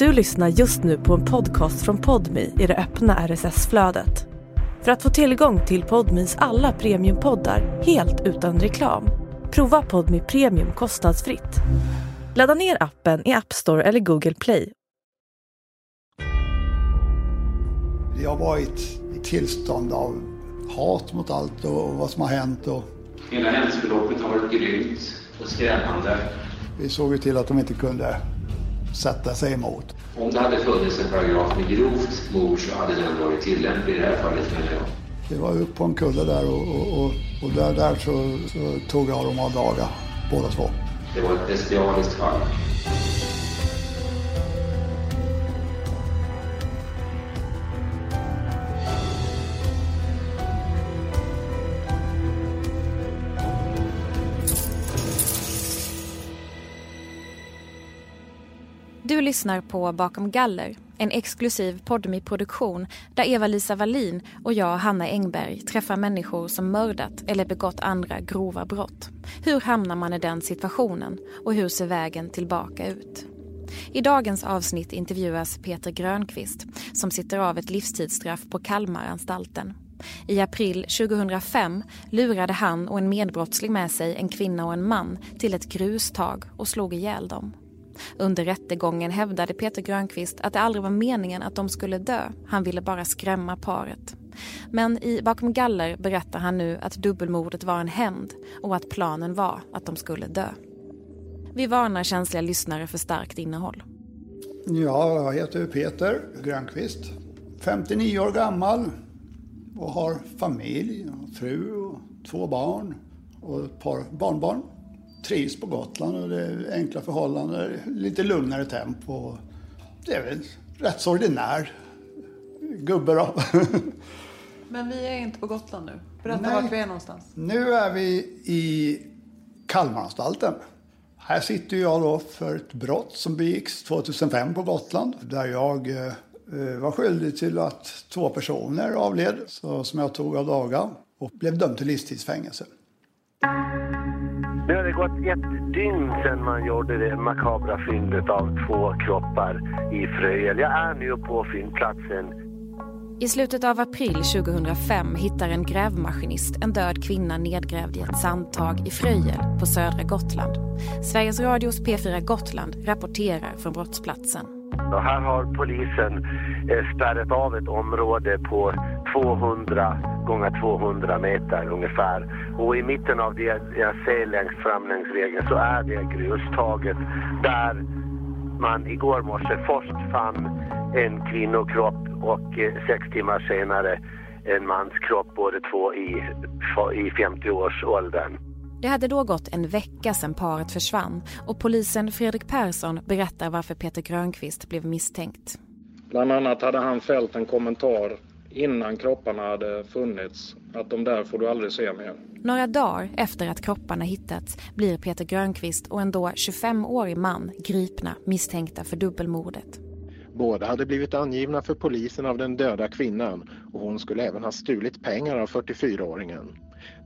Du lyssnar just nu på en podcast från Podmi i det öppna RSS-flödet. För att få tillgång till Podmis alla premiumpoddar helt utan reklam, prova Podmi Premium kostnadsfritt. Ladda ner appen i App Store eller Google Play. Jag var i ett tillstånd av hat mot allt och vad som har hänt. Och Hela händelseförloppet har varit grymt och skrämmande. vi såg ju till att de inte kunde sätta sig emot. Om det hade funnits en paragraf med grovt mord så hade den varit tillämplig i det här fallet menar jag. Det var upp på en kulle där och, och, och, och där, där så, så tog jag dem av daga, båda två. Det var ett bestialiskt fall. Du lyssnar på Bakom galler, en exklusiv podmi produktion där Eva-Lisa Wallin och jag, Hanna Engberg, träffar människor som mördat eller begått andra grova brott. Hur hamnar man i den situationen och hur ser vägen tillbaka ut? I dagens avsnitt intervjuas Peter Grönqvist som sitter av ett livstidsstraff på Kalmaranstalten. I april 2005 lurade han och en medbrottsling med sig en kvinna och en man till ett grustag och slog ihjäl dem. Under rättegången hävdade Peter Grönqvist att det aldrig var meningen att de skulle dö. Han ville bara skrämma paret. Men i Bakom galler berättar han nu att dubbelmordet var en hämnd och att planen var att de skulle dö. Vi varnar känsliga lyssnare för starkt innehåll. Ja, jag heter Peter Grönqvist. 59 år gammal och har familj, fru och två barn och ett par barnbarn. Trivs på Gotland och det är enkla förhållanden, lite lugnare tempo. Det är väl rätt så ordinär gubbe då. Men vi är inte på Gotland nu. Berätta Nej. vart vi är någonstans. Nu är vi i Kalmaranstalten. Här sitter jag då för ett brott som begicks 2005 på Gotland. Där jag eh, var skyldig till att två personer avled, så, som jag tog av daga. Och blev dömd till livstidsfängelse. Nu har det gått ett dygn sedan man gjorde det makabra fyndet av två kroppar i Fröjel. Jag är nu på fyndplatsen. I slutet av april 2005 hittar en grävmaskinist en död kvinna nedgrävd i ett sandtag i Fröjel på södra Gotland. Sveriges Radios P4 Gotland rapporterar från brottsplatsen. Och här har polisen eh, spärrat av ett område på 200 gånger 200 meter ungefär. Och i mitten av det jag ser längst fram längs vägen så är det grustaget där man igår morse först fann en kvinnokropp och eh, sex timmar senare en manskropp, båda två i, i 50-årsåldern. Det hade då gått en vecka sedan paret försvann och polisen Fredrik Persson berättar varför Peter Grönqvist blev misstänkt. Bland annat hade han fällt en kommentar innan kropparna hade funnits att de där får du aldrig se mer. Några dagar efter att kropparna hittats blir Peter Grönqvist och en då 25-årig man gripna misstänkta för dubbelmordet. Båda hade blivit angivna för polisen av den döda kvinnan och hon skulle även ha stulit pengar av 44-åringen.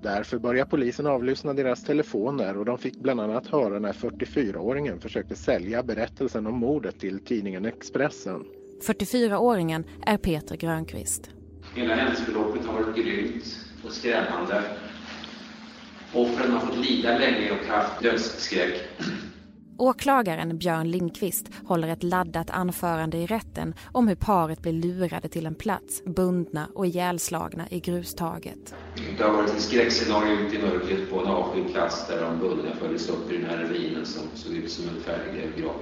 Därför började polisen avlyssna deras telefoner och de fick bland annat höra när 44-åringen försökte sälja berättelsen om mordet till tidningen Expressen. 44-åringen är Peter Grönqvist. Hela händelseförloppet har varit grymt och skrämmande. Offren har fått lida länge och haft dödsskräck. Åklagaren Björn Lindqvist håller ett laddat anförande i rätten om hur paret blir lurade till en plats, bundna och ihjälslagna i grustaget. Det har varit ett skräckscenario ute i mörkret på en avskild plats där de bundna följdes upp i den här ravinen som såg ut som en färdig grav.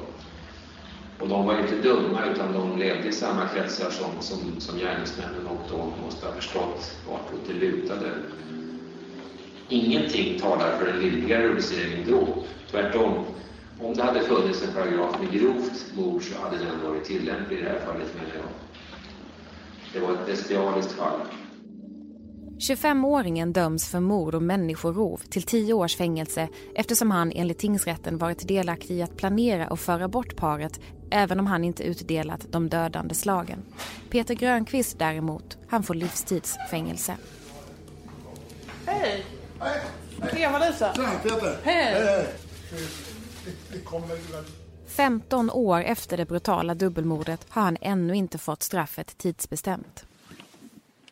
Och de var inte dumma utan de levde i samma kretsar som, som, som gärningsmännen och de måste ha förstått vartåt det lutade. Ingenting talar för en lindrigare rubricering dråp. Tvärtom, om det hade funnits en paragraf med grovt mord så hade den varit tillämplig i det här fallet menar jag. Det var ett bestialiskt fall. 25-åringen döms för mord och människorov till 10 års fängelse eftersom han enligt tingsrätten varit delaktig i att planera och föra bort paret även om han inte utdelat de dödande slagen. Peter Grönqvist däremot, han får livstidsfängelse. Hej! Eva-Lisa! Tjena Peter! Hej! Vi kommer väl... 15 år efter det brutala dubbelmordet har han ännu inte fått straffet tidsbestämt.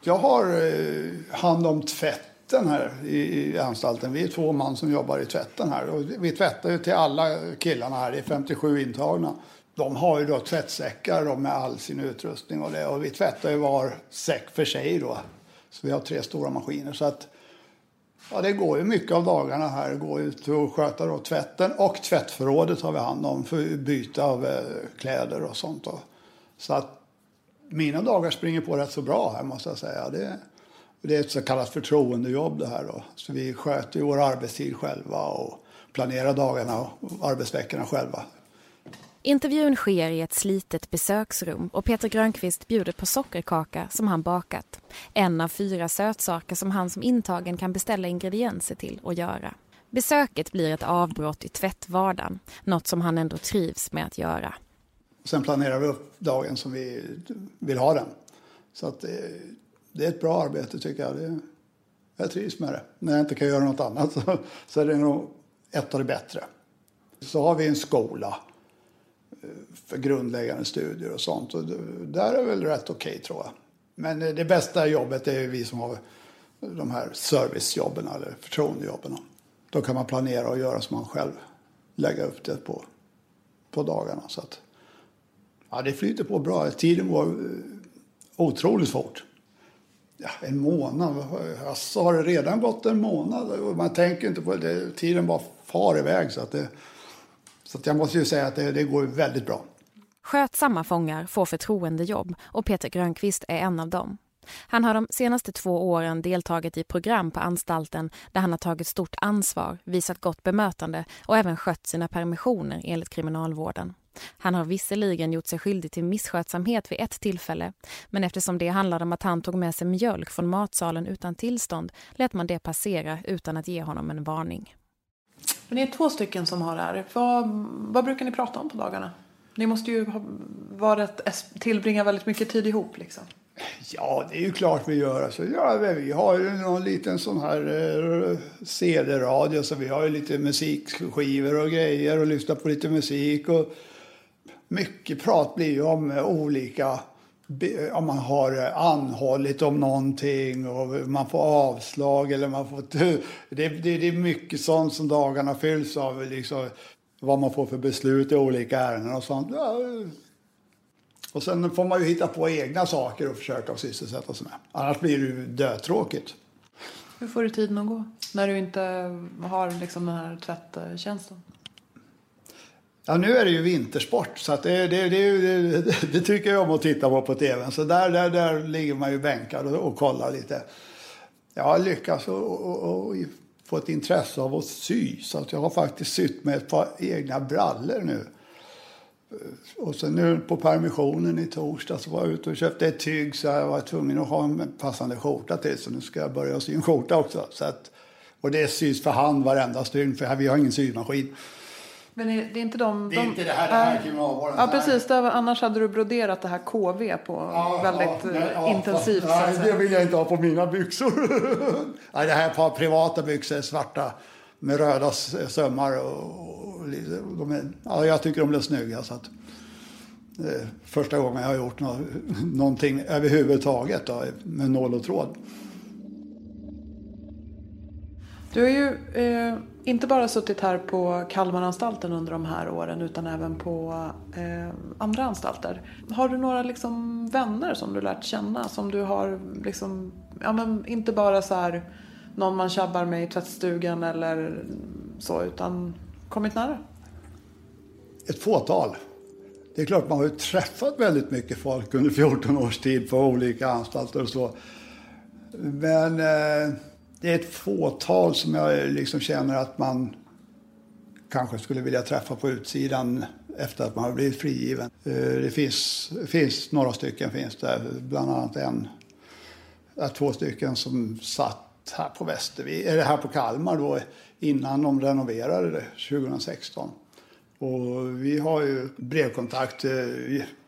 Jag har eh, hand om tvätten här i, anstalten. Vi är två man som jobbar i tvätten här. Och vi tvättar ju till alla killarna här. Det är 57 intagna. De har ju då tvättsäckar med all sin utrustning och det. Och vi tvättar ju var säck för sig då. Så vi har tre stora maskiner. Så att Ja, det går ju mycket av dagarna här. går ut och sköta då tvätten och tvättförrådet har vi hand om för byte av eh, kläder och sånt. Då. Så att mina dagar springer på rätt så bra här måste jag säga. Det, det är ett så kallat förtroendejobb det här då. Så vi sköter ju vår arbetstid själva och planerar dagarna och arbetsveckorna själva. Intervjun sker i ett slitet besöksrum och Peter Grönqvist bjuder på sockerkaka som han bakat. En av fyra sötsaker som han som intagen kan beställa ingredienser till och göra. Besöket blir ett avbrott i tvättvardagen, något som han ändå trivs med att göra. Sen planerar vi upp dagen som vi vill ha den. Så att det, det är ett bra arbete tycker jag. Det, jag trivs med det. När jag inte kan göra något annat så, så är det nog ett av det bättre. Så har vi en skola eh, för grundläggande studier och sånt. Och där är väl rätt okej okay, tror jag. Men eh, det bästa jobbet är vi som har de här servicejobben eller förtroendejobben. Då kan man planera och göra som man själv lägga upp det på, på dagarna. Så att, ja, det flyter på bra. Tiden går eh, otroligt fort. Ja, en månad, alltså har det redan gått en månad? Man tänker inte på det, tiden bara far iväg. Så att det, så jag måste ju säga att det, det går väldigt bra. Skötsamma fångar får förtroendejobb och Peter Grönqvist är en av dem. Han har de senaste två åren deltagit i program på anstalten där han har tagit stort ansvar, visat gott bemötande och även skött sina permissioner enligt kriminalvården. Han har visserligen gjort sig skyldig till misskötsamhet vid ett tillfälle men eftersom det handlade om att han tog med sig mjölk från matsalen utan tillstånd lät man det passera utan att ge honom en varning. Men ni är två stycken som har det här. Vad, vad brukar ni prata om på dagarna? Ni måste ju ha varit, tillbringa väldigt mycket tid ihop liksom. Ja, det är ju klart vi gör. Alltså, ja, vi har ju någon liten sån här eh, CD-radio så vi har ju lite musikskivor och grejer och lyssnar på lite musik. Och mycket prat blir ju om eh, olika om man har eh, anhållit om någonting och man får avslag eller man får... Det, det, det är mycket sånt som dagarna fylls av. Liksom, vad man får för beslut i olika ärenden och sånt. Eh. Och sen får man ju hitta på egna saker och försöka sysselsätta sig med. Annars blir det ju dötråkigt. Hur får du tiden att gå när du inte har liksom den här tvättjänsten? Ja, nu är det ju vintersport så att det, det, det, det, tycker jag om att titta på på tv. Så där, där, där ligger man ju bänkad och, och kollar lite. Jag har lyckats och, och, och få ett intresse av att sy. Så att jag har faktiskt sytt med ett par egna brallor nu. Och sen nu på permissionen i torsdag så var jag ute och köpte ett tyg så jag var tvungen att ha en passande skjorta till. Så nu ska jag börja sy en skjorta också. Så att, och det sys för hand varenda stygn för vi har ingen symaskin. Men det är inte de... Det är de, inte det här, det här kriminalvården. Ja, precis. Där, annars hade du broderat det här KV på ja, väldigt ja, ja, intensivt. nej, det vill jag inte ha på mina byxor. nej, det här är par privata byxor, svarta med röda sömmar. Och, och, de är, ja, jag tycker de blir snygga. Så att, eh, första gången jag har gjort no någonting överhuvudtaget då, med nål och tråd. Du har ju eh, inte bara suttit här på Kalmaranstalten under de här åren utan även på eh, andra anstalter. Har du några liksom, vänner som du lärt känna som du har liksom, ja men inte bara så här någon man tjabbar med i tvättstugan eller så utan kommit nära? Ett fåtal. Det är klart man har ju träffat väldigt mycket folk under 14 års tid på olika anstalter och så. Men eh, det är ett fåtal som jag eh, liksom känner att man kanske skulle vilja träffa på utsidan efter att man har blivit frigiven. Eh, det finns, finns några stycken, finns där, bland annat en, två stycken som satt här på Västervik, eller här på Kalmar då innan de renoverade det 2016. Och vi har ju brevkontakt eh,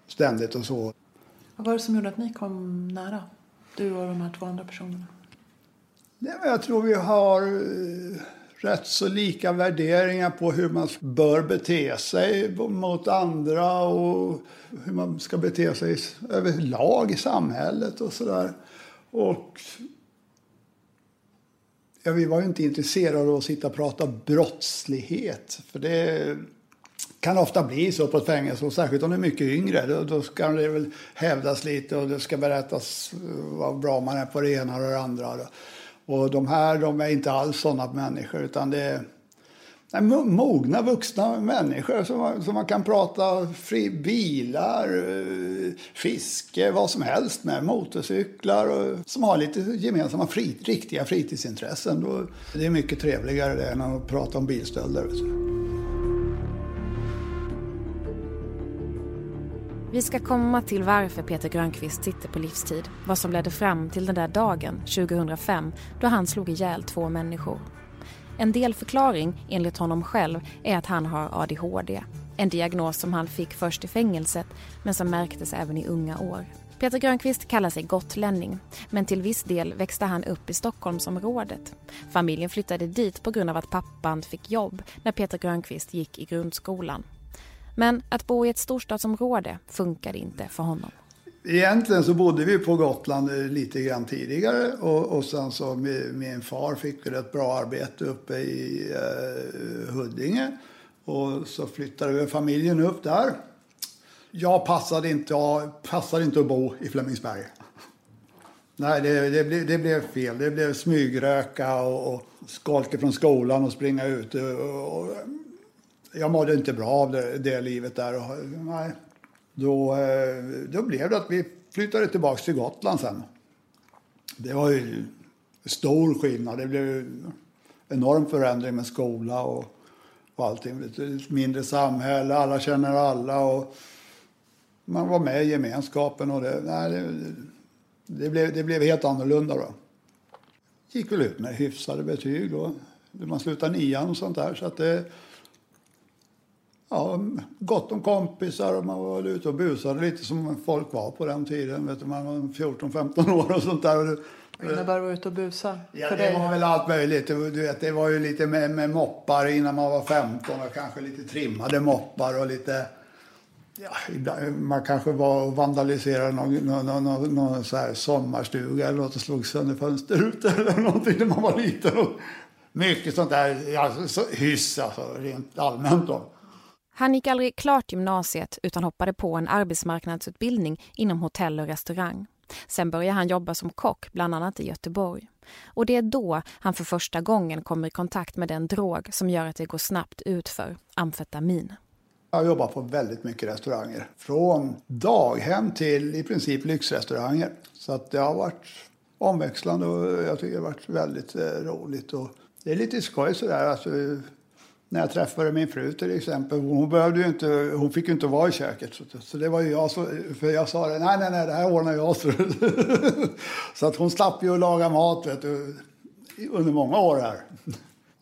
ständigt och så. Vad var det som gjorde att ni kom nära? Du och de här två andra personerna? Nej, men jag tror vi har eh, rätt så lika värderingar på hur man bör bete sig mot andra och hur man ska bete sig överlag i samhället och sådär. Och ja, vi var ju inte intresserade av att sitta och prata brottslighet. För det kan ofta bli så på ett fängelse, och särskilt om det är mycket yngre. Då, då ska det väl hävdas lite och det ska berättas vad bra man är på det ena och det andra. Och de här de är inte alls sådana människor utan det är nej, mogna vuxna människor som man, som man kan prata fri, bilar, eh, fiske, vad som helst med, motorcyklar och, som har lite gemensamma frit, riktiga fritidsintressen. Då, det är mycket trevligare det än att prata om bilstölder. Vi ska komma till varför Peter Grönqvist sitter på livstid. Vad som ledde fram till den där dagen, 2005, då han slog ihjäl två människor. En delförklaring, enligt honom själv, är att han har ADHD. En diagnos som han fick först i fängelset, men som märktes även i unga år. Peter Grönqvist kallar sig gotlänning, men till viss del växte han upp i Stockholmsområdet. Familjen flyttade dit på grund av att pappan fick jobb när Peter Grönqvist gick i grundskolan. Men att bo i ett storstadsområde funkar inte för honom. Egentligen så bodde vi på Gotland eh, lite grann tidigare och, och sen så min, min far fick ett bra arbete uppe i eh, Huddinge och så flyttade vi familjen upp där. Jag passade inte, passade inte att bo i Flemingsberg. Nej, det, det, blev, det blev fel. Det blev smygröka och, och skolka från skolan och springa ut. Och, och, jag mådde inte bra av det, det livet där. Och, nej. Då, eh, då blev det att vi flyttade tillbaka till Gotland sen. Det var ju stor skillnad. Det blev en enorm förändring med skola och, och allting. Ett mindre samhälle, alla känner alla. Och man var med i gemenskapen och det, nej, det, det, blev, det blev helt annorlunda då. Gick väl ut med hyfsade betyg då. Man slutade nian och sånt där. Så att det, ja, gott om kompisar och man var ute och busade lite som folk var på den tiden. Vet du, man var 14-15 år och sånt där. Vad innebär att vara ute och busa? Ja, det dig? var väl allt möjligt. Du vet, det var ju lite med, med moppar innan man var 15 och kanske lite trimmade moppar och lite Ja, man kanske var och vandaliserade någon, någon, någon, någon så här sommarstuga eller något och slog sönder fönsterrutor eller någonting när man var liten. Mycket sånt där alltså, hyss alltså, rent allmänt. Då. Han gick aldrig klart gymnasiet utan hoppade på en arbetsmarknadsutbildning inom hotell och restaurang. Sen började han jobba som kock, bland annat i Göteborg. Och det är då han för första gången kommer i kontakt med den drog som gör att det går snabbt utför, amfetamin. Jag har jobbat på väldigt mycket restauranger. Från daghem till i princip lyxrestauranger. Så att det har varit omväxlande och jag tycker det har varit väldigt eh, roligt. Och det är lite skoj sådär. Alltså, när jag träffade min fru till exempel. Hon, behövde ju inte, hon fick ju inte vara i köket. Så, så det var ju jag, så, för jag sa det, nej, nej, nej, det här ordnar jag. Så, så att hon slapp ju att laga mat vet du, under många år här.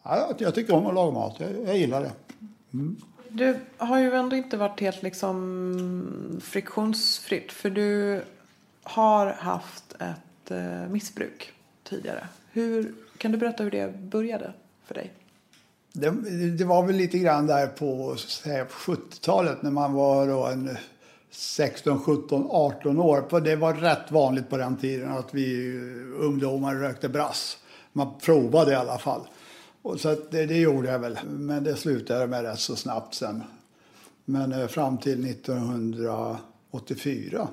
Ja, jag tycker om att laga mat, jag, jag gillar det. Mm. Du har ju ändå inte varit helt liksom friktionsfritt. För du har haft ett eh, missbruk tidigare. Hur, kan du berätta hur det började för dig? Det, det, var väl lite grann där på 70-talet när man var då en 16, 17, 18 år. Det var rätt vanligt på den tiden att vi ungdomar rökte brass. Man provade i alla fall. Och så det, det, gjorde jag väl, men det slutade med rätt så snabbt sen. Men eh, fram till 1984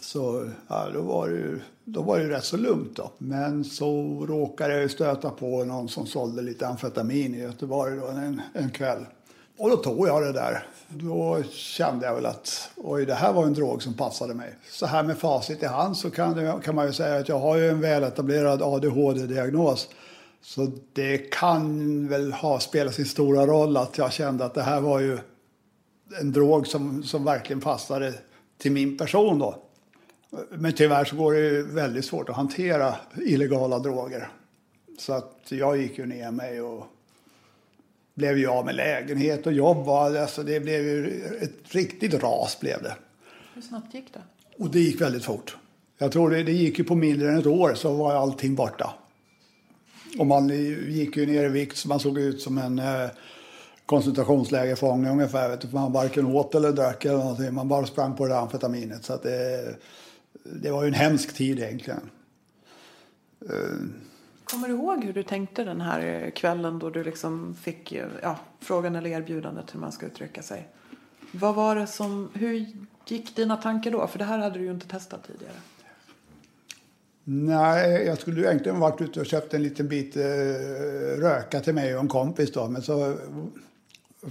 så ja, då, var det ju, då var det rätt så lugnt. Då. Men så råkade jag stöta på någon som sålde lite amfetamin i Göteborg då, en, en kväll. Och då tog jag det där. Då kände jag väl att oj, det här var en drog som passade mig. Så här med facit i hand så kan, det, kan man ju säga att jag har ju en väletablerad ADHD-diagnos. Så det kan väl ha spelat sin stora roll att jag kände att det här var ju en drog som, som verkligen passade till min person då. Men tyvärr så går det ju väldigt svårt att hantera illegala droger. Så att jag gick ju ner mig och blev ju av med lägenhet och jobb. Alltså det blev ju ett riktigt ras blev det. Hur snabbt gick det? Och det gick väldigt fort. Jag tror det, det gick ju på mindre än ett år så var allting borta. Och man gick ju ner i vikt så man såg ut som en eh, koncentrationslägerfånge ungefär. Vet du, man varken åt eller drack eller någonting. Man bara sprang på det där amfetaminet. Så att det, det var ju en hemsk tid egentligen. Kommer du ihåg hur du tänkte den här kvällen då du liksom fick ja, frågan eller erbjudandet hur man ska uttrycka sig? Vad var det som, hur gick dina tankar då? För det här hade du ju inte testat tidigare. Nej, jag skulle egentligen varit ute och köpt en liten bit eh, röka till mig och en kompis då. Men så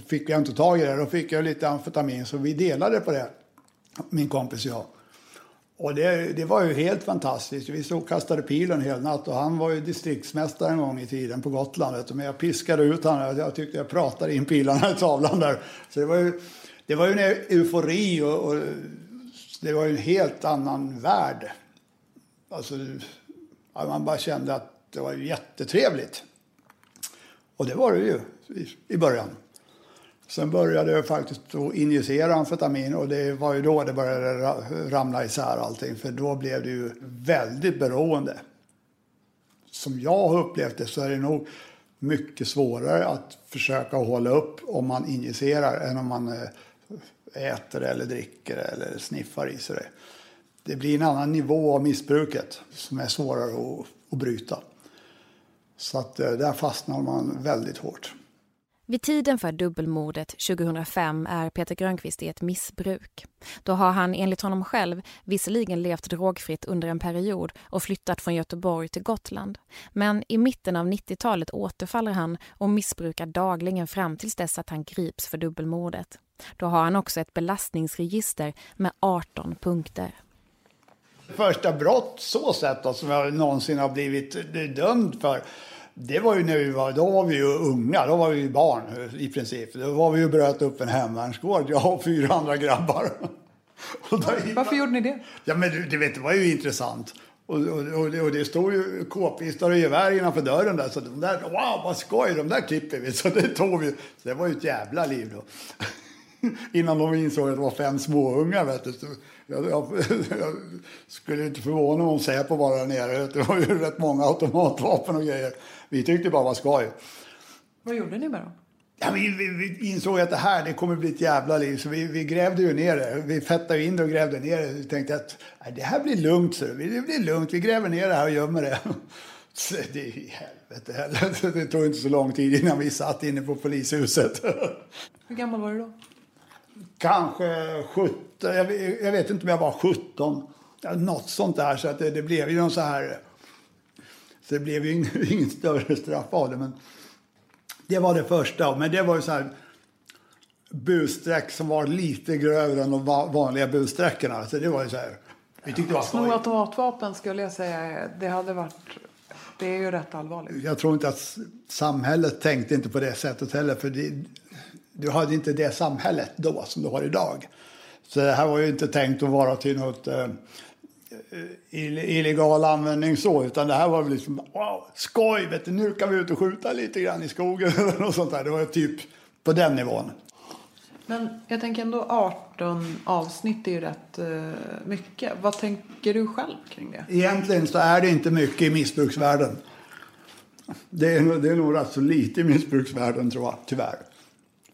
fick jag inte tag i det. Då fick jag lite amfetamin så vi delade på det, min kompis och jag. Och det, det var ju helt fantastiskt. Vi stod och kastade pilen hela natt och han var ju distriktsmästare en gång i tiden på Gotland. Men jag piskade ut honom. Jag tyckte jag pratade in pilarna i tavlan där. Så det var ju, det var ju en eufori och, och det var ju en helt annan värld. Alltså, man bara kände att det var jättetrevligt. Och det var det ju i, i början. Sen började jag faktiskt att injicera amfetamin och det var ju då det började ramla isär allting. För då blev det ju väldigt beroende. Som jag har upplevt det så är det nog mycket svårare att försöka hålla upp om man injicerar än om man eh, äter eller dricker eller sniffar i sig det. Det blir en annan nivå av missbruket som är svårare att, att bryta. Så att eh, där fastnar man väldigt hårt. Vid tiden för dubbelmordet 2005 är Peter Grönqvist i ett missbruk. Då har han enligt honom själv visserligen levt drogfritt under en period och flyttat från Göteborg till Gotland. Men i mitten av 90-talet återfaller han och missbrukar dagligen fram tills dess att han grips för dubbelmordet. Då har han också ett belastningsregister med 18 punkter. Första brott så sett då, som jag någonsin har blivit dömd för det var ju när vi var, då var vi ju unga, då var vi ju barn i princip. Då var vi ju bröt upp en hemvärnsgård, jag och fyra andra grabbar. Varför gjorde ni det? Ja men du, du vet, det var ju intressant. Och, och, och det stod ju k-pistar och gevär innanför dörren där. Så de där, wow vad skoj, de där klipper vi. Så det tog vi. Så det var ju ett jävla liv då. Innan de insåg att det var fem småungar vet du. Jag, jag, jag skulle inte förvåna mig om Säpo var där nere. Det var ju rätt många automatvapen och grejer. Vi tyckte bara var skoj. Vad gjorde ni med dem? Ja, vi, vi, vi, insåg att det här det kommer bli ett jävla liv, så vi, vi grävde ju ner det. Vi fettade in det och grävde ner det. Vi tänkte att det här blir lugnt, så. det blir lugnt. Vi gräver ner det här och gömmer det. Så det är helvete heller. Det tog inte så lång tid innan vi satt inne på polishuset. Hur gammal var du då? Kanske 17. Jag, jag vet inte om jag var 17. Något sånt där. Så att det, det blev ju någon så här... Så det blev ju ingen, ingen större straff av det. Men det var det första. Men det var ju så här bussträck som var lite grövre än de vanliga bussträckorna. Så det var ju så här. Vi tyckte det var Sno automatvapen skulle jag säga. Det hade varit... Det är ju rätt allvarligt. Jag tror inte att samhället tänkte inte på det sättet heller. För det, du hade inte det samhället då som du har idag. Så det här var ju inte tänkt att vara till något eh, illegal användning så, utan det här var liksom wow, skoj, vet du, nu kan vi ut och skjuta lite grann i skogen och sånt där. Det var typ på den nivån. Men jag tänker ändå 18 avsnitt är ju rätt uh, mycket. Vad tänker du själv kring det? Egentligen så är det inte mycket i missbruksvärlden. Det är, det är nog rätt så lite i missbruksvärlden tror jag, tyvärr.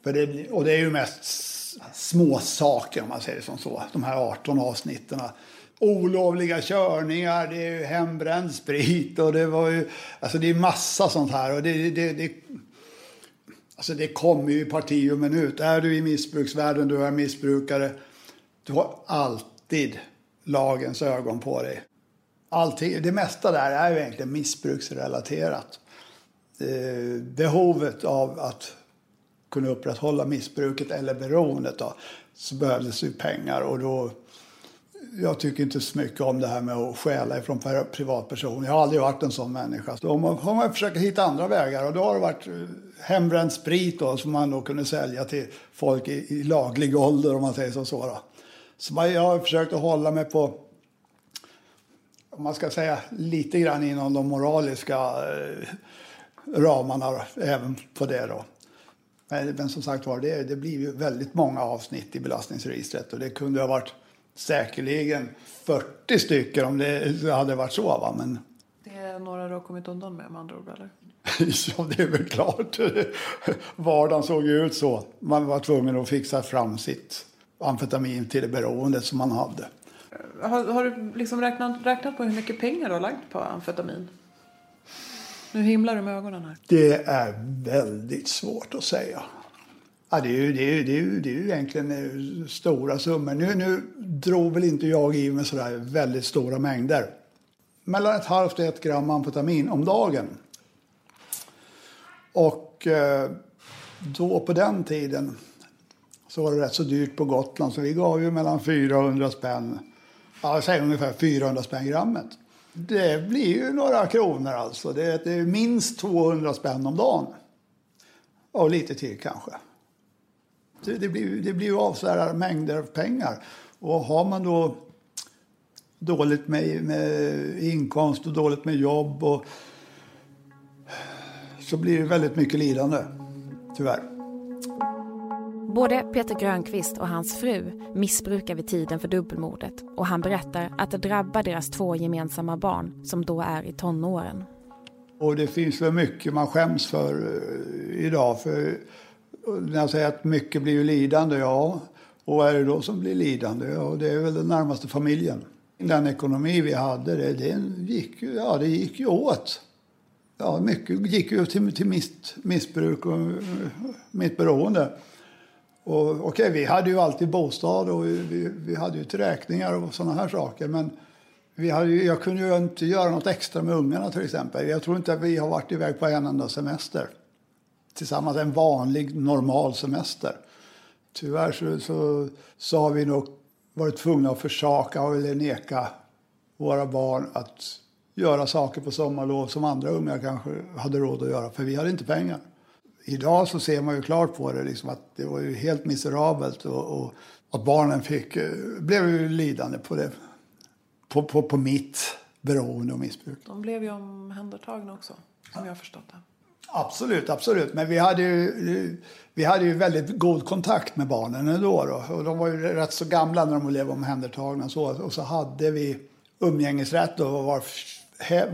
För det, och det är ju mest små saker om man säger det som så. De här 18 avsnitten. Olovliga körningar, det är ju hembränd sprit och det var ju, alltså det är massa sånt här. Och det, det, det, alltså det kommer ju i parti och minut. Är du i missbruksvärlden, du är missbrukare. Du har alltid lagens ögon på dig. Alltid, det mesta där är ju egentligen missbruksrelaterat. Eh, behovet av att kunna upprätthålla missbruket eller beroendet då, så behövdes ju pengar. Och då, jag tycker inte så mycket om det här med att stjäla ifrån privatpersoner. Jag har aldrig varit en sån människa. Då har man försökt hitta andra vägar och då har det varit eh, hembränd sprit då, som man då kunde sälja till folk i, i laglig ålder om man säger så. Så, då. så man, jag har försökt att hålla mig på om man ska säga lite grann inom de moraliska eh, ramarna även på det då. Men som sagt var, det, det blir ju väldigt många avsnitt i belastningsregistret och det kunde ha varit säkerligen 40 stycken om det hade varit så. Va? Men... Det är några du har kommit undan med med andra ord eller? Ja, det är väl klart. Vardagen såg ju ut så. Man var tvungen att fixa fram sitt amfetamin till det beroendet som man hade. Har, har du liksom räknat, räknat på hur mycket pengar du har lagt på amfetamin? Nu himlar du med ögonen här. Det är väldigt svårt att säga. Ja, det, är ju, det, är, det, är ju, det är ju egentligen eh, stora summor. Nu, nu drog väl inte jag i med sådär väldigt stora mängder. Mellan ett halvt och ett gram amfetamin om dagen. Och eh, då på den tiden så var det rätt så dyrt på Gotland så vi gav ju mellan 400 spänn, ja säg ungefär 400 spänn grammet. Det blir ju några kronor alltså. Det, det är minst 200 spänn om dagen. Och lite till kanske. Det, det blir, det blir ju avsevärda mängder pengar. Och har man då dåligt med, med inkomst och dåligt med jobb och så blir det väldigt mycket lidande, tyvärr. Både Peter Grönqvist och hans fru missbrukar vid tiden för dubbelmordet och han berättar att det drabbar deras två gemensamma barn som då är i tonåren. Och det finns väl mycket man skäms för eh, idag. För eh, när jag säger att mycket blir ju lidande, ja. Och vad är det då som blir lidande? Ja, det är väl den närmaste familjen. Den ekonomi vi hade, det, det, gick, ju, ja, det gick ju åt. Ja, mycket gick ju till, till mitt missbruk och eh, mitt beroende. Och, okej, okay, vi hade ju alltid bostad och vi, vi hade ju räkningar och sådana här saker. Men vi hade ju, jag kunde ju inte göra något extra med ungarna till exempel. Jag tror inte att vi har varit iväg på en enda semester. Tillsammans en vanlig normal semester. Tyvärr så, så, så har vi nog varit tvungna att försaka eller neka våra barn att göra saker på sommarlov som andra unga kanske hade råd att göra. För vi hade inte pengar idag så ser man ju klart på det liksom att det var ju helt miserabelt och, och att barnen fick, eh, blev ju lidande på det. På, på, på mitt beroende och missbruk. De blev ju omhändertagna också, som jag har förstått det. Absolut, absolut. Men vi hade ju, vi hade ju väldigt god kontakt med barnen ändå. Då. Och de var ju rätt så gamla när de blev omhändertagna. Så, och så hade vi umgängesrätt och var,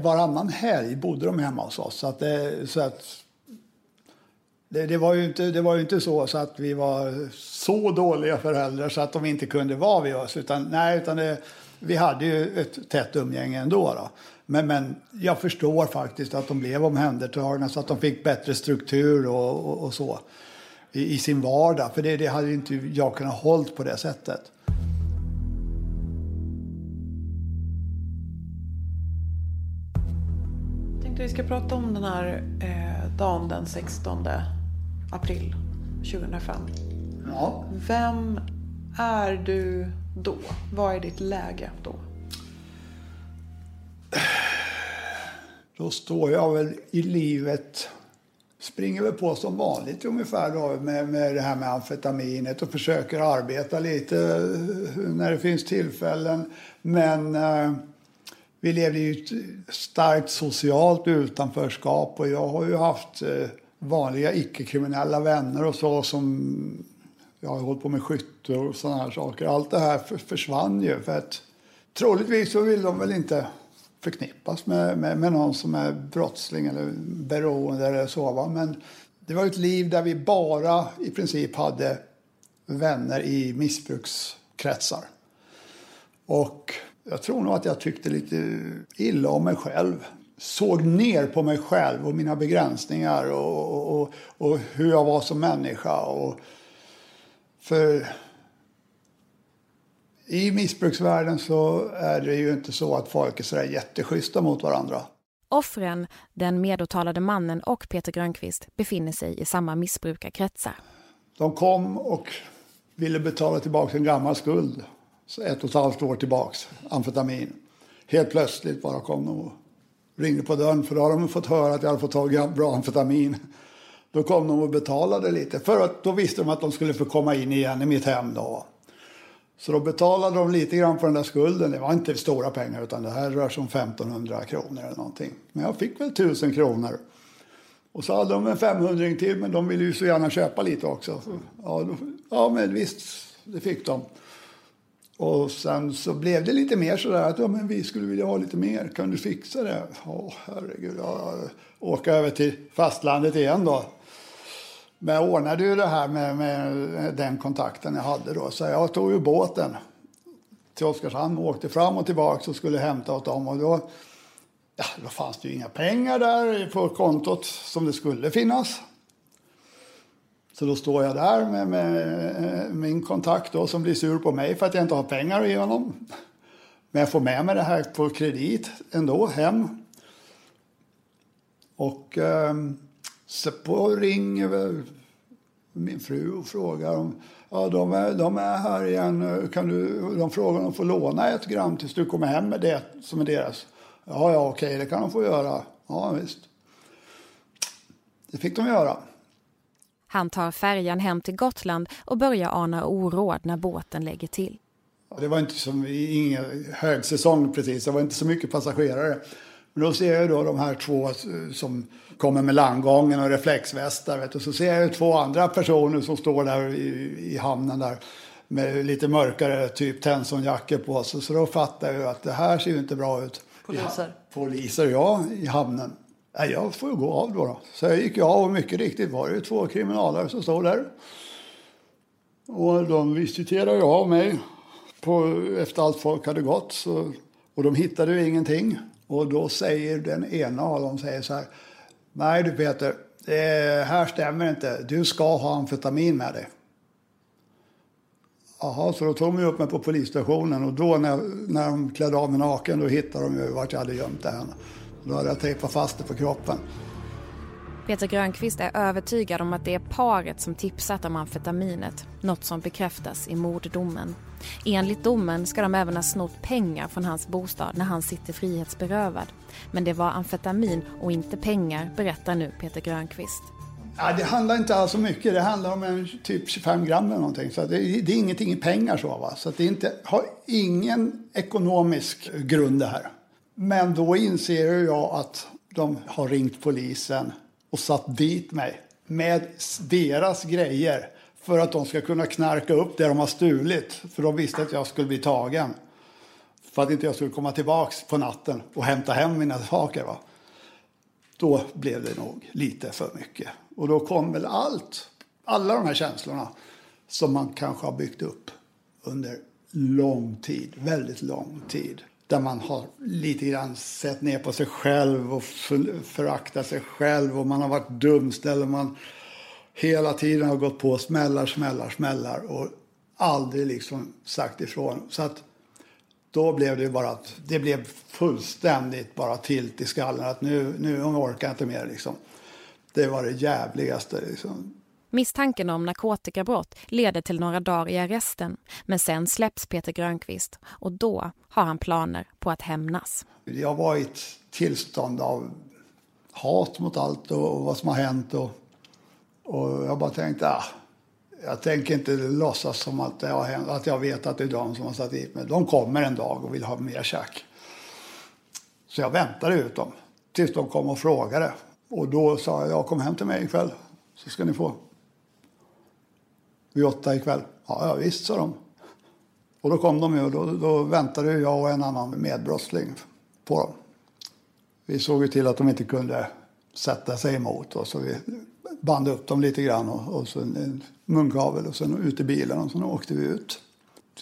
varannan helg bodde de hemma hos oss. Så att, det, så att det, det, var ju inte, det var ju inte så, så att vi var så dåliga föräldrar så att de inte kunde vara vid oss. Utan, nej, utan det, vi hade ju ett tätt umgänge ändå. Då. Men, men jag förstår faktiskt att de blev omhändertagna så att de fick bättre struktur och, och, och så i, i, sin vardag. För det, det hade inte jag kunnat hålla på det sättet. Jag tänkte vi ska prata om den här eh, dagen den 16 april 2005. Ja. Vem är du då? Vad är ditt läge då? Då står jag väl i livet, springer väl på som vanligt ungefär då med, med det här med amfetaminet och försöker arbeta lite när det finns tillfällen. Men eh, vi levde i ett starkt socialt utanförskap och jag har ju haft eh, vanliga icke-kriminella vänner och så som jag har hållit på med skytte och sådana här saker. Allt det här försvann ju för att troligtvis så vill de väl inte förknippas med, med, med någon som är brottsling eller beroende eller så. Va? Men det var ett liv där vi bara i princip hade vänner i missbrukskretsar. Och jag tror nog att jag tyckte lite illa om mig själv såg ner på mig själv och mina begränsningar och, och, och hur jag var som människa. Och för i missbruksvärlden så är det ju inte så att folk är sådär jätteschyssta mot varandra. Offren, den medåtalade mannen och Peter Grönqvist befinner sig i samma missbrukarkretsar. De kom och ville betala tillbaka en gammal skuld, så ett och ett halvt år tillbaks, amfetamin. Helt plötsligt bara kom de och ringde på dörren för då hade de fått höra att jag hade fått tag i bra amfetamin. Då kom de och betalade lite för att då visste de att de skulle få komma in igen i mitt hem då. Så då betalade de lite grann för den där skulden. Det var inte stora pengar utan det här rör sig om 1500 kronor eller någonting. Men jag fick väl 1000 kronor. Och så hade de en 500 till men de ville ju så gärna köpa lite också. Så, ja, då, ja men visst, det fick de. Och sen så blev det lite mer sådär att ja, men vi skulle vilja ha lite mer. Kan du fixa det? Ja, herregud. Ja, åka över till fastlandet igen då. Men jag ordnade ju det här med, med den kontakten jag hade då. Så jag tog ju båten till Oskarshamn och åkte fram och tillbaka och skulle hämta åt dem. Och då, ja, då fanns det ju inga pengar där på kontot som det skulle finnas. Så då står jag där med, med eh, min kontakt då, som blir sur på mig för att jag inte har pengar att ge honom. Men jag får med mig det här på kredit ändå hem. Och eh, så på ringer min fru och frågar om ja, de, är, de är här igen. Kan du, de frågar om de får låna ett gram tills du kommer hem med det som är deras. Ja, ja, okej, det kan de få göra. Ja, visst. Det fick de göra. Han tar färjan hem till Gotland och börjar ana oråd när båten lägger till. Det var inte som ingen högsäsong precis, det var inte så mycket passagerare. Men då ser jag då de här två som kommer med landgången och reflexvästar. Vet du. Så ser jag två andra personer som står där i, i hamnen där med lite mörkare typ Tensonjackor på sig. Så då fattar jag att det här ser ju inte bra ut. Poliser? Ja, poliser, ja, i hamnen. Jag får ju gå av då, då. Så jag gick av och mycket riktigt var det två kriminalare som stod där. Och de visiterade ju av mig på, efter allt folk hade gått. Så, och de hittade ju ingenting. Och då säger den ena av dem säger så här. Nej du Peter, det här stämmer inte. Du ska ha amfetamin med dig. Jaha, så då tog de upp mig på polisstationen och då när, när de klädde av mig naken då hittade de ju vart jag hade gömt det. Här. Då hade jag tejpat fast det på kroppen. Peter Grönqvist är övertygad om att det är paret som tipsat om amfetaminet, något som bekräftas i morddomen. Enligt domen ska de även ha snott pengar från hans bostad när han sitter frihetsberövad. Men det var amfetamin och inte pengar, berättar nu Peter Grönqvist. Ja, det handlar inte alls så mycket. Det handlar om en, typ 25 gram eller någonting. Så det, det är ingenting i pengar så. Va? Så det inte, har ingen ekonomisk grund det här. Men då inser jag att de har ringt polisen och satt dit mig med deras grejer för att de ska kunna knarka upp det de har stulit. För de visste att jag skulle bli tagen. För att inte jag skulle komma tillbaks på natten och hämta hem mina saker. Va? Då blev det nog lite för mycket. Och då kom väl allt, alla de här känslorna som man kanske har byggt upp under lång tid, väldigt lång tid. Där man har lite grann sett ner på sig själv och föraktat sig själv och man har varit dumställd och man hela tiden har gått på smällar, smällar, smällar och aldrig liksom sagt ifrån. Så att då blev det bara att det blev fullständigt bara tilt i skallen att nu, nu orkar jag inte mer liksom. Det var det jävligaste liksom. Misstanken om narkotikabrott leder till några dagar i arresten men sen släpps Peter Grönqvist och då har han planer på att hämnas. Jag var i ett tillstånd av hat mot allt och, vad som har hänt och, och jag bara tänkte ah, jag tänker inte låtsas som att, det har hänt, att jag vet att det är de som har satt dit mig. De kommer en dag och vill ha mer käk. Så jag väntade ut dem tills de kom och frågade. Och då sa jag, jag kom hem till mig ikväll så ska ni få. Vid åtta ikväll. Ja, ja visst, sa de. Och då kom de ju och då, då väntade jag och en annan medbrottsling på dem. Vi såg ju till att de inte kunde sätta sig emot oss. Så vi band upp dem lite grann och, och så en munkavel och sen ut i bilen och sen åkte vi ut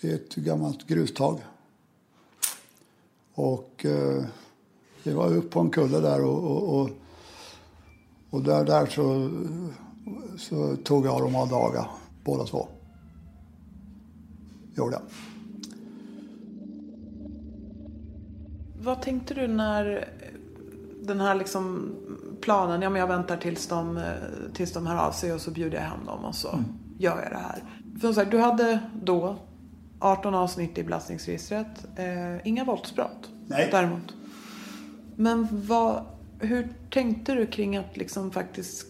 till ett gammalt grustag. Och eh, vi var upp på en kulle där och, och, och, och där, där så, så tog jag dem av daga, båda två. Gjorde jag. Vad tänkte du när den här liksom planen, ja men jag väntar tills de, tills de hör av sig och så bjuder jag hem dem och så mm. gör jag det här. För som sagt, du hade då 18 avsnitt i belastningsregistret. Eh, inga våldsbrott Nej. däremot. Men vad, hur tänkte du kring att liksom faktiskt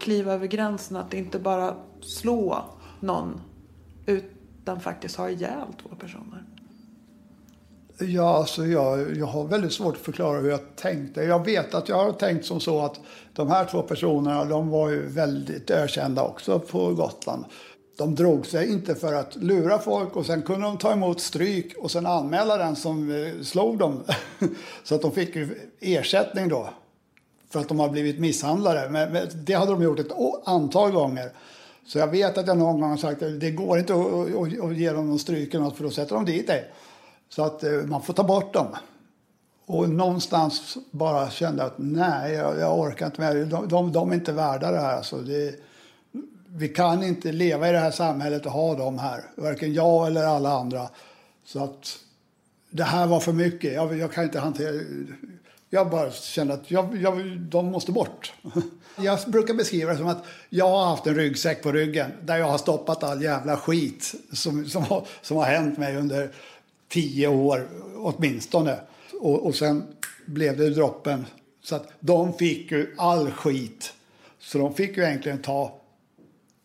kliva över gränsen? Att inte bara slå någon utan faktiskt ha ihjäl två personer? Ja, alltså jag, jag har väldigt svårt att förklara hur jag tänkte. Jag vet att jag har tänkt som så att de här två personerna, de var ju väldigt ökända också på Gotland. de drog sig inte för att lura folk och sen kunde de ta emot stryk och sen anmäla den som eh, slog dem. Så att de fick ersättning då för att de har blivit misshandlade. Men det hade de gjort ett antal gånger. Så jag vet att jag någon gång har sagt att det går inte att, att, ge dem någon stryk för då sätter de dit dig. Så att eh, man får ta bort dem. Och någonstans bara kände att nej, jag, jag orkar inte med de, de, de är inte värda det här. Alltså det, vi kan inte leva i det här samhället och ha dem här. Varken jag eller alla andra. Så att det här var för mycket. Jag, jag kan inte hantera jag bara kände att jag, jag, de måste bort. Jag brukar beskriva det som att jag har haft en ryggsäck på ryggen där jag har stoppat all jävla skit som, som, har, som har hänt mig under tio år åtminstone. Och, och sen blev det droppen. Så att de fick ju all skit. Så de fick ju egentligen ta,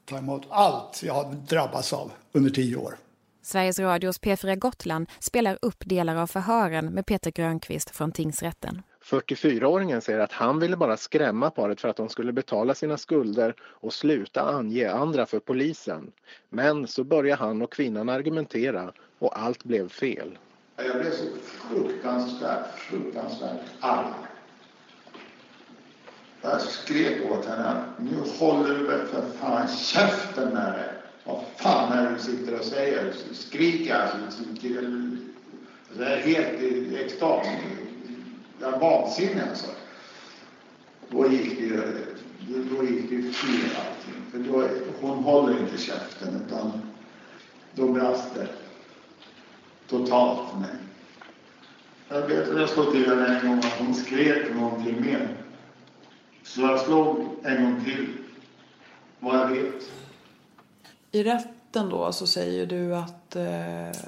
ta emot allt jag har drabbats av under tio år. Sveriges Radios P4 Gotland spelar upp delar av förhören med Peter Grönqvist från tingsrätten. 44-åringen säger att han ville bara skrämma paret för att de skulle betala sina skulder och sluta ange andra för polisen. Men så börjar han och kvinnan argumentera och allt blev fel. Jag blev så fruktansvärt, fruktansvärt arg. Jag skrek åt henne, nu håller du väl för fan käften med dig. Vad fan är det du sitter och säger? Skriker alltså. Jag är helt i extas där vansinniga. alltså. Då gick det, då gick det fel allting. För då, hon håller inte käften utan då brast det totalt för mig. Jag vet att jag slog till henne en gång att hon skrek någonting mer. Så jag slog en gång till, vad jag vet. I rätten då så säger du att eh,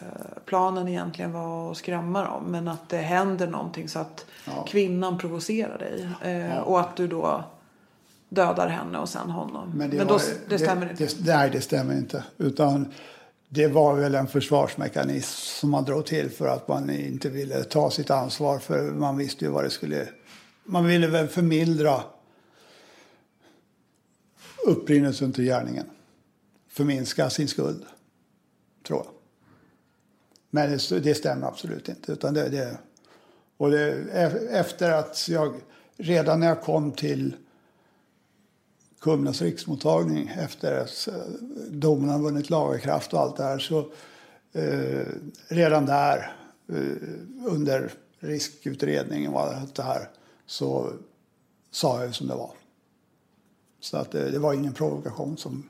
planen egentligen var att skrämma dem men att det händer någonting så att ja. kvinnan provocerar dig eh, ja. och att du då dödar henne och sen honom. Men det, men då, var, det stämmer det, inte? Det, nej, det stämmer inte. Utan det var väl en försvarsmekanism som man drog till för att man inte ville ta sitt ansvar för man visste ju vad det skulle... Man ville väl förmildra upprinnelsen till gärningen. Förminska sin skuld, tror jag. Men det, det stämmer absolut inte. Utan det, det, och det, e- efter att jag, redan när jag kom till Kumlas riksmottagning efter att eh, domen har vunnit lagerkraft och allt det här så eh, redan där eh, under riskutredningen och allt det här så sa jag som det var. Så att det, det var ingen provokation som,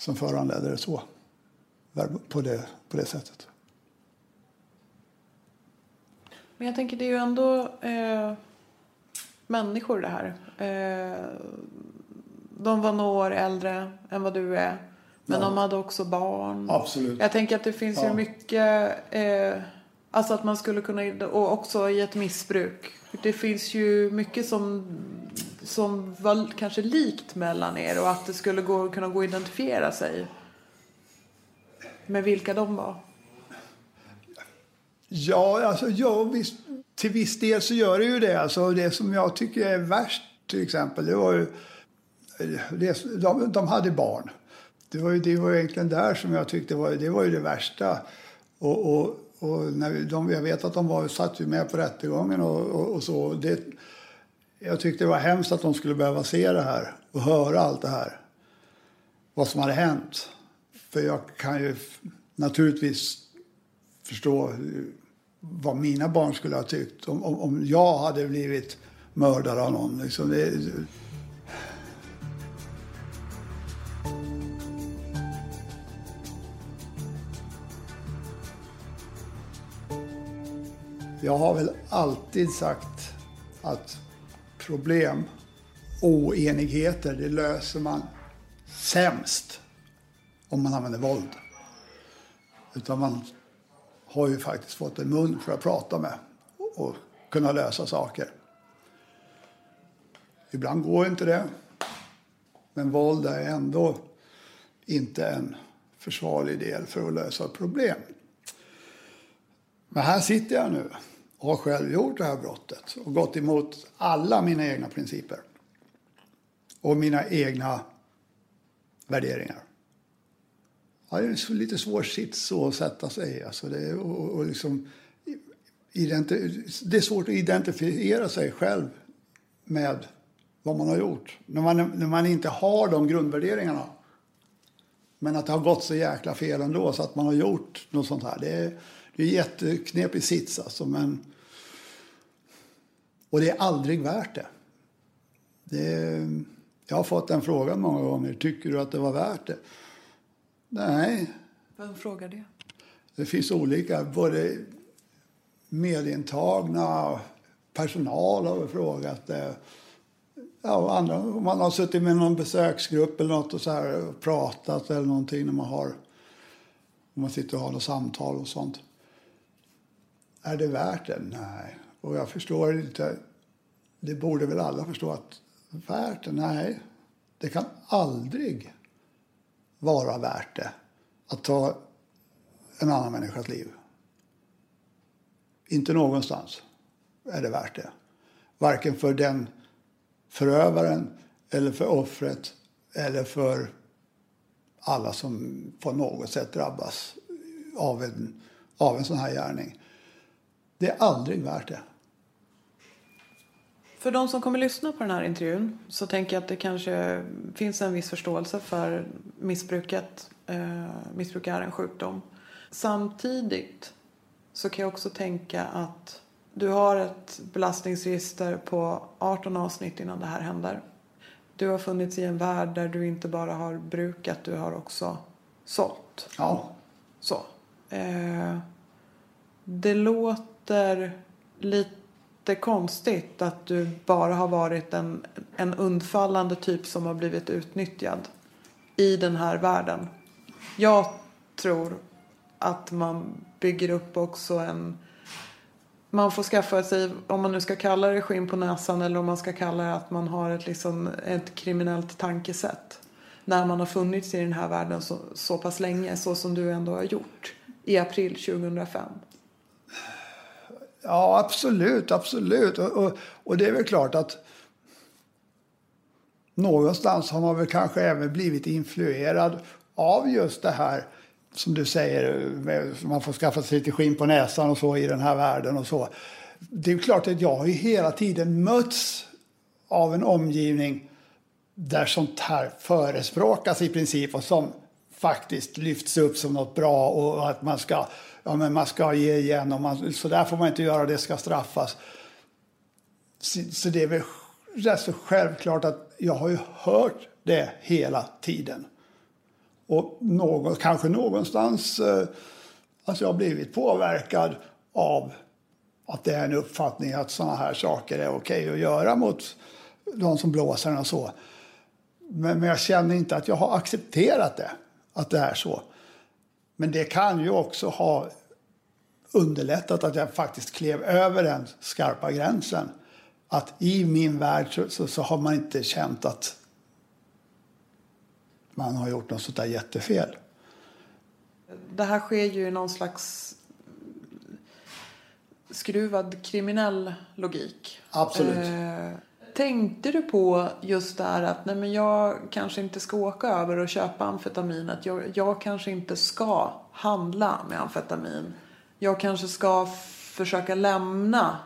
som föranledde det så på det, på det sättet. Men jag tänker det är ju ändå eh, människor det här. Eh, de var några år äldre än vad du är. Men ja. de hade också barn. Absolut. Jag tänker att det finns ja. ju mycket, eh, alltså att man skulle kunna, och också i ett missbruk. Det finns ju mycket som, som var kanske likt mellan er och att det skulle gå, kunna gå att identifiera sig med vilka de var. Ja, alltså, ja visst, till viss del så gör det ju det. Alltså, det som jag tycker är värst till exempel, det var ju det, de, de hade barn. Det var, ju, det var egentligen där som jag tyckte var, det var ju det värsta. Och, och, och när de, jag vet att de var, satt ju med på rättegången och, och, och så. Det, jag tyckte det var hemskt att de skulle behöva se det här och höra allt det här. Vad som hade hänt. För jag kan ju naturligtvis förstå vad mina barn skulle ha tyckt om, om, om jag hade blivit mördad av någon. Liksom det, Jag har väl alltid sagt att problem, oenigheter, det löser man sämst om man använder våld. Utan man har ju faktiskt fått en mun för att prata med och kunna lösa saker. Ibland går inte det. Men våld är ändå inte en försvarlig del för att lösa problem. Men här sitter jag nu och har själv gjort det här brottet och gått emot alla mina egna principer och mina egna värderingar. ja, det är en lite svår sits att sätta sig i. Alltså det, och, och liksom, det är svårt att identifiera sig själv med vad man har gjort. När man, när man inte har de grundvärderingarna. Men att det har gått så jäkla fel ändå så att man har gjort något sånt här. Det är, det är en jätteknepig sits alltså. Men, och det är aldrig värt det. det är, jag har fått den frågan många gånger. Tycker du att det var värt det? Nej. Vem frågar det? Det finns olika. Både medintagna, personal har frågat det. Ja, andra, om man har suttit med någon besöksgrupp eller något och så här och pratat eller någonting när man har om man sitter och har något samtal och sånt. Är det värt det? Nej. Och jag förstår inte. Det borde väl alla förstå att värt det? Nej. Det kan aldrig vara värt det att ta en annan människas liv. Inte någonstans är det värt det. Varken för den förövaren eller för offret eller för alla som på något sätt drabbas av en, av en sån här gärning. Det är aldrig värt det. För de som kommer lyssna på den här intervjun så tänker jag att det kanske finns en viss förståelse för missbruket. Eh, missbruk är en sjukdom. Samtidigt så kan jag också tänka att du har ett belastningsregister på 18 avsnitt innan det här händer. Du har funnits i en värld där du inte bara har brukat, du har också sålt. Ja. Så. Eh, det låter låter lite konstigt att du bara har varit en, en undfallande typ som har blivit utnyttjad i den här världen. Jag tror att man bygger upp också en... Man får skaffa sig, om man nu ska kalla det skinn på näsan eller om man ska kalla det att man har ett, liksom, ett kriminellt tankesätt. När man har funnits i den här världen så, så pass länge, så som du ändå har gjort i april 2005. Ja, absolut, absolut. Och, och, och, det är väl klart att någonstans har man väl kanske även blivit influerad av just det här som du säger, man får skaffa sig lite skinn på näsan och så i den här världen och så. Det är klart att jag har ju hela tiden mötts av en omgivning där sånt här förespråkas i princip och som faktiskt lyfts upp som något bra och att man ska, ja, men man ska ge igen och man, så där får man inte göra, det ska straffas. Så, så det är väl rätt så självklart att jag har ju hört det hela tiden. Och någon, kanske någonstans eh, att jag har blivit påverkad av att det är en uppfattning att sådana här saker är okej okay att göra mot de som blåser och så. Men, men, jag känner inte att jag har accepterat det, att det är så. Men det kan ju också ha underlättat att jag faktiskt klev över den skarpa gränsen. Att i min värld så, så, så har man inte känt att man har gjort något sånt där jättefel. Det här sker ju i någon slags skruvad kriminell logik. Absolut. Eh, tänkte du på just det här att nej men jag kanske inte ska åka över och köpa amfetamin. Att jag, jag kanske inte ska handla med amfetamin. Jag kanske ska försöka lämna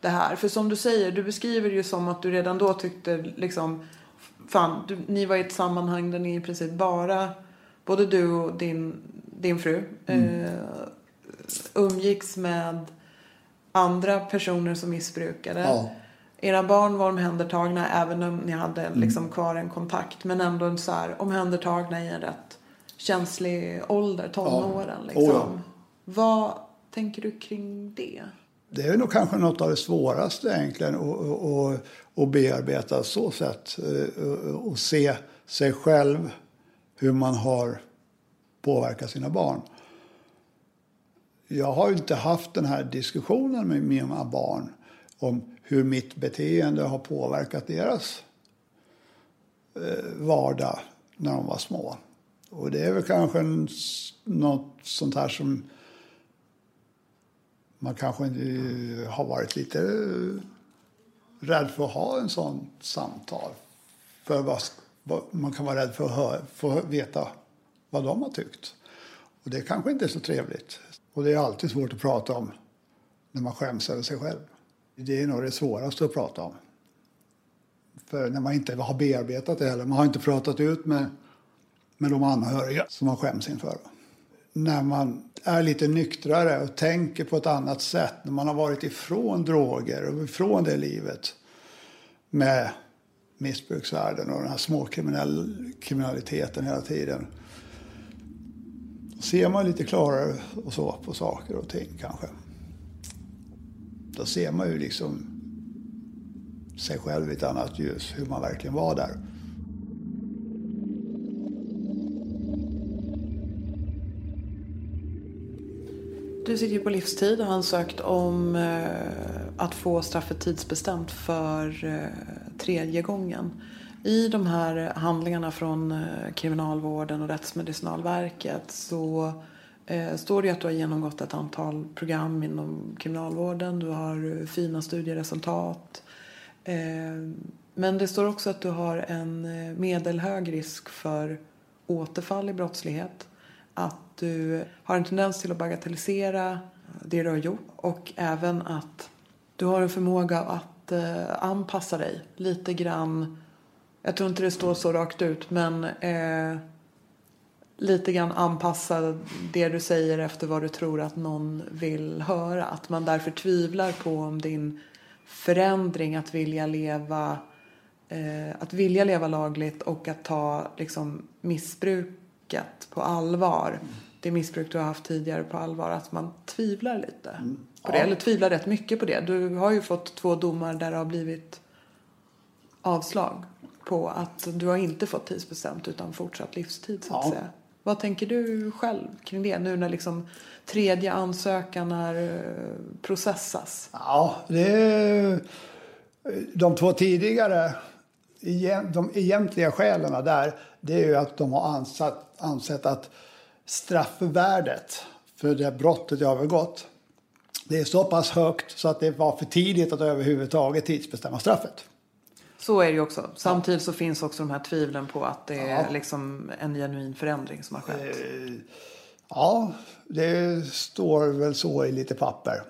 det här. För som du säger, du beskriver det ju som att du redan då tyckte liksom fan, du, ni var i ett sammanhang där ni i princip bara, både du och din, din fru, mm. eh, umgicks med andra personer som missbrukade. Ja. Era barn var omhändertagna även om ni hade mm. liksom kvar en kontakt. Men ändå så här, omhändertagna i en rätt känslig ålder, tonåren. Ja. Liksom. Oh ja. Vad tänker du kring det? Det är nog kanske något av det svåraste egentligen att bearbeta så sätt. Eh, och se sig själv, hur man har påverkat sina barn. Jag har inte haft den här diskussionen med mina barn om hur mitt beteende har påverkat deras eh, vardag när de var små. Och det är väl kanske något sånt här som man kanske eh, har varit lite eh, rädd för att ha en sån samtal. För vad, man kan vara rädd för att få veta vad de har tyckt. Och det kanske inte är så trevligt. Och det är alltid svårt att prata om när man skäms över sig själv. Det är nog det svåraste att prata om. För när man inte har bearbetat det heller, man har inte pratat ut med, med de anhöriga som man skäms inför. När man är lite nyktrare och tänker på ett annat sätt, när man har varit ifrån droger och ifrån det livet med missbruksvärlden och den här småkriminaliteten hela tiden. Då ser man lite klarare och så på saker och ting kanske. Då ser man ju liksom sig själv i ett annat ljus, hur man verkligen var där. Du sitter ju på livstid och har ansökt om eh, att få straffet tidsbestämt för eh, tredje gången. I de här handlingarna från eh, Kriminalvården och Rättsmedicinalverket så Eh, står det att du har genomgått ett antal program inom kriminalvården. Du har eh, fina studieresultat. Eh, men det står också att du har en medelhög risk för återfall i brottslighet. Att du har en tendens till att bagatellisera det du har gjort och även att du har en förmåga att anpassa dig lite grann. Jag tror inte det står så rakt ut men lite grann anpassa det du säger efter vad du tror att någon vill höra. Att man därför tvivlar på om din förändring att vilja leva eh, att vilja leva lagligt och att ta liksom, missbruket på allvar det missbruk du har haft tidigare på allvar. Att man tvivlar lite mm. på det. Eller tvivlar rätt mycket på det. Du har ju fått två domar där det har blivit avslag på att du har inte fått tidsbestämt utan fortsatt livstid så att ja. säga. Vad tänker du själv kring det nu när liksom tredje ansökan är, eh, processas? Ja, det är, de två tidigare, de egentliga skälen där, det är ju att de har ansatt, ansett att straffvärdet för det brottet jag har begått. Det är så pass högt så att det var för tidigt att överhuvudtaget tidsbestämma straffet. Så är det ju också. Samtidigt så finns också de här tvivlen på att det är liksom en genuin förändring som har skett. Eh, ja, det står väl så i lite papper.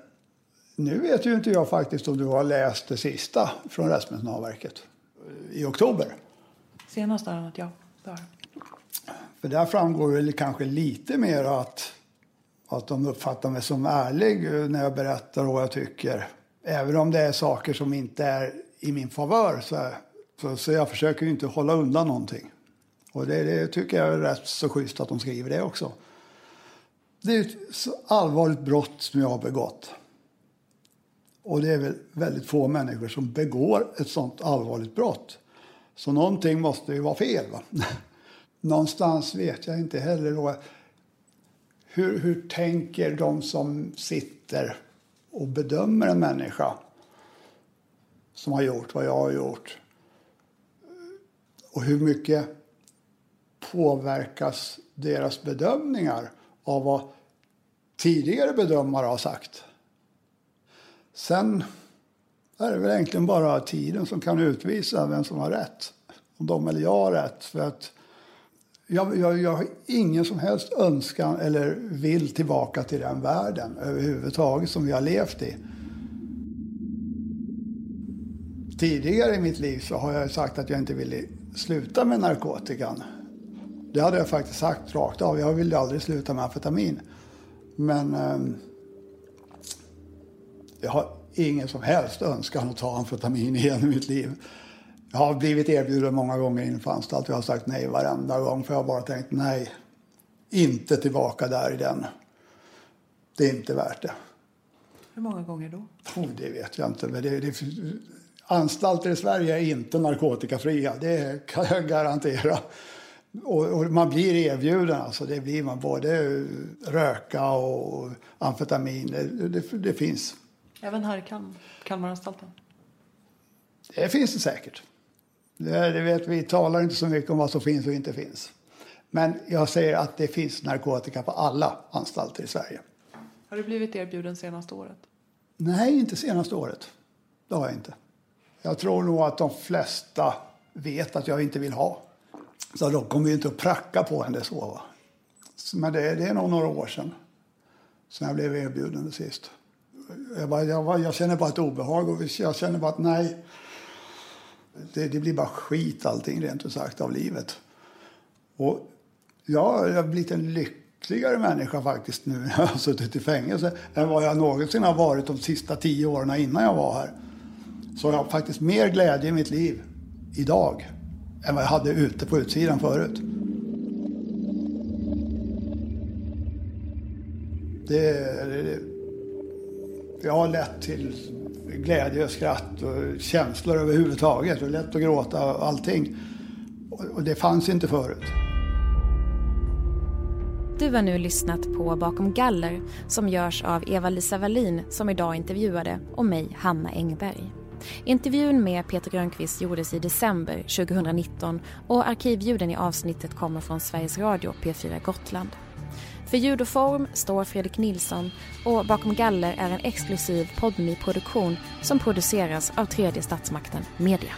Nu vet ju inte jag faktiskt om du har läst det sista från Rättsmedicinalverket i oktober. Senast har ja. Har. För där framgår väl kanske lite mer att, att de uppfattar mig som ärlig när jag berättar vad jag tycker. Även om det är saker som inte är i min favör så, så, så jag försöker ju inte hålla undan någonting. Och det, det, tycker jag är rätt så schysst att de skriver det också. Det är ett så allvarligt brott som jag har begått. Och det är väl väldigt få människor som begår ett sånt allvarligt brott. Så någonting måste ju vara fel. Va? någonstans vet jag inte heller då. Hur, hur tänker de som sitter och bedömer en människa som har gjort vad jag har gjort? Och hur mycket påverkas deras bedömningar av vad tidigare bedömare har sagt? Sen är det väl egentligen bara tiden som kan utvisa vem som har rätt. Om de eller jag har rätt. För att jag, jag, jag har ingen som helst önskan eller vill tillbaka till den världen överhuvudtaget som vi har levt i. Tidigare i mitt liv så har jag sagt att jag inte ville sluta med narkotikan. Det hade jag faktiskt sagt rakt av. Jag ville aldrig sluta med amfetamin. Men eh, jag har ingen som helst önskan att ta amfetamin igen i mitt liv. Jag har blivit erbjuden många gånger in på anstalt. Jag har sagt nej varenda gång för jag har bara tänkt nej. Inte tillbaka där i den. Det är inte värt det. Hur många gånger då? Oh, det vet jag inte. Men det, det, anstalter i Sverige är inte narkotikafria. Det kan jag garantera. Och, och, man blir erbjuden, alltså det blir man. Både röka och amfetamin. Det, det, det finns. Även här i Kalmaranstalten? Det finns det säkert. Det, det vet, vi talar inte så mycket om vad som finns och inte finns. Men jag säger att det finns narkotika på alla anstalter i Sverige. Har du blivit erbjuden senaste året? Nej, inte senaste året. Det har jag inte. Jag tror nog att de flesta vet att jag inte vill ha. Så de kommer ju inte att pracka på en det så. Va? Men det, det är nog några år sedan. Sen jag blev erbjuden sist. Jag, bara, jag, bara, jag känner bara ett obehag och jag känner bara att nej. Det, det blir bara skit allting rent ut sagt av livet. Och jag har blivit en lyckligare människa faktiskt nu när jag har suttit i fängelse än vad jag någonsin har varit de sista tio åren innan jag var här. Så har jag faktiskt mer glädje i mitt liv idag än vad jag hade ute på utsidan förut. Det, det, det har lett till glädje och skratt och känslor överhuvudtaget. Det är lätt att gråta och allting. Och det fanns inte förut. Du har nu lyssnat på Bakom galler som görs av Eva-Lisa Wallin som idag intervjuade och mig, Hanna Engberg. Intervjun med Peter Grönqvist gjordes i december 2019 och arkivljuden i avsnittet kommer från Sveriges Radio P4 Gotland. För ljud och form står Fredrik Nilsson och Bakom galler är en exklusiv podmi produktion som produceras av tredje statsmakten Media.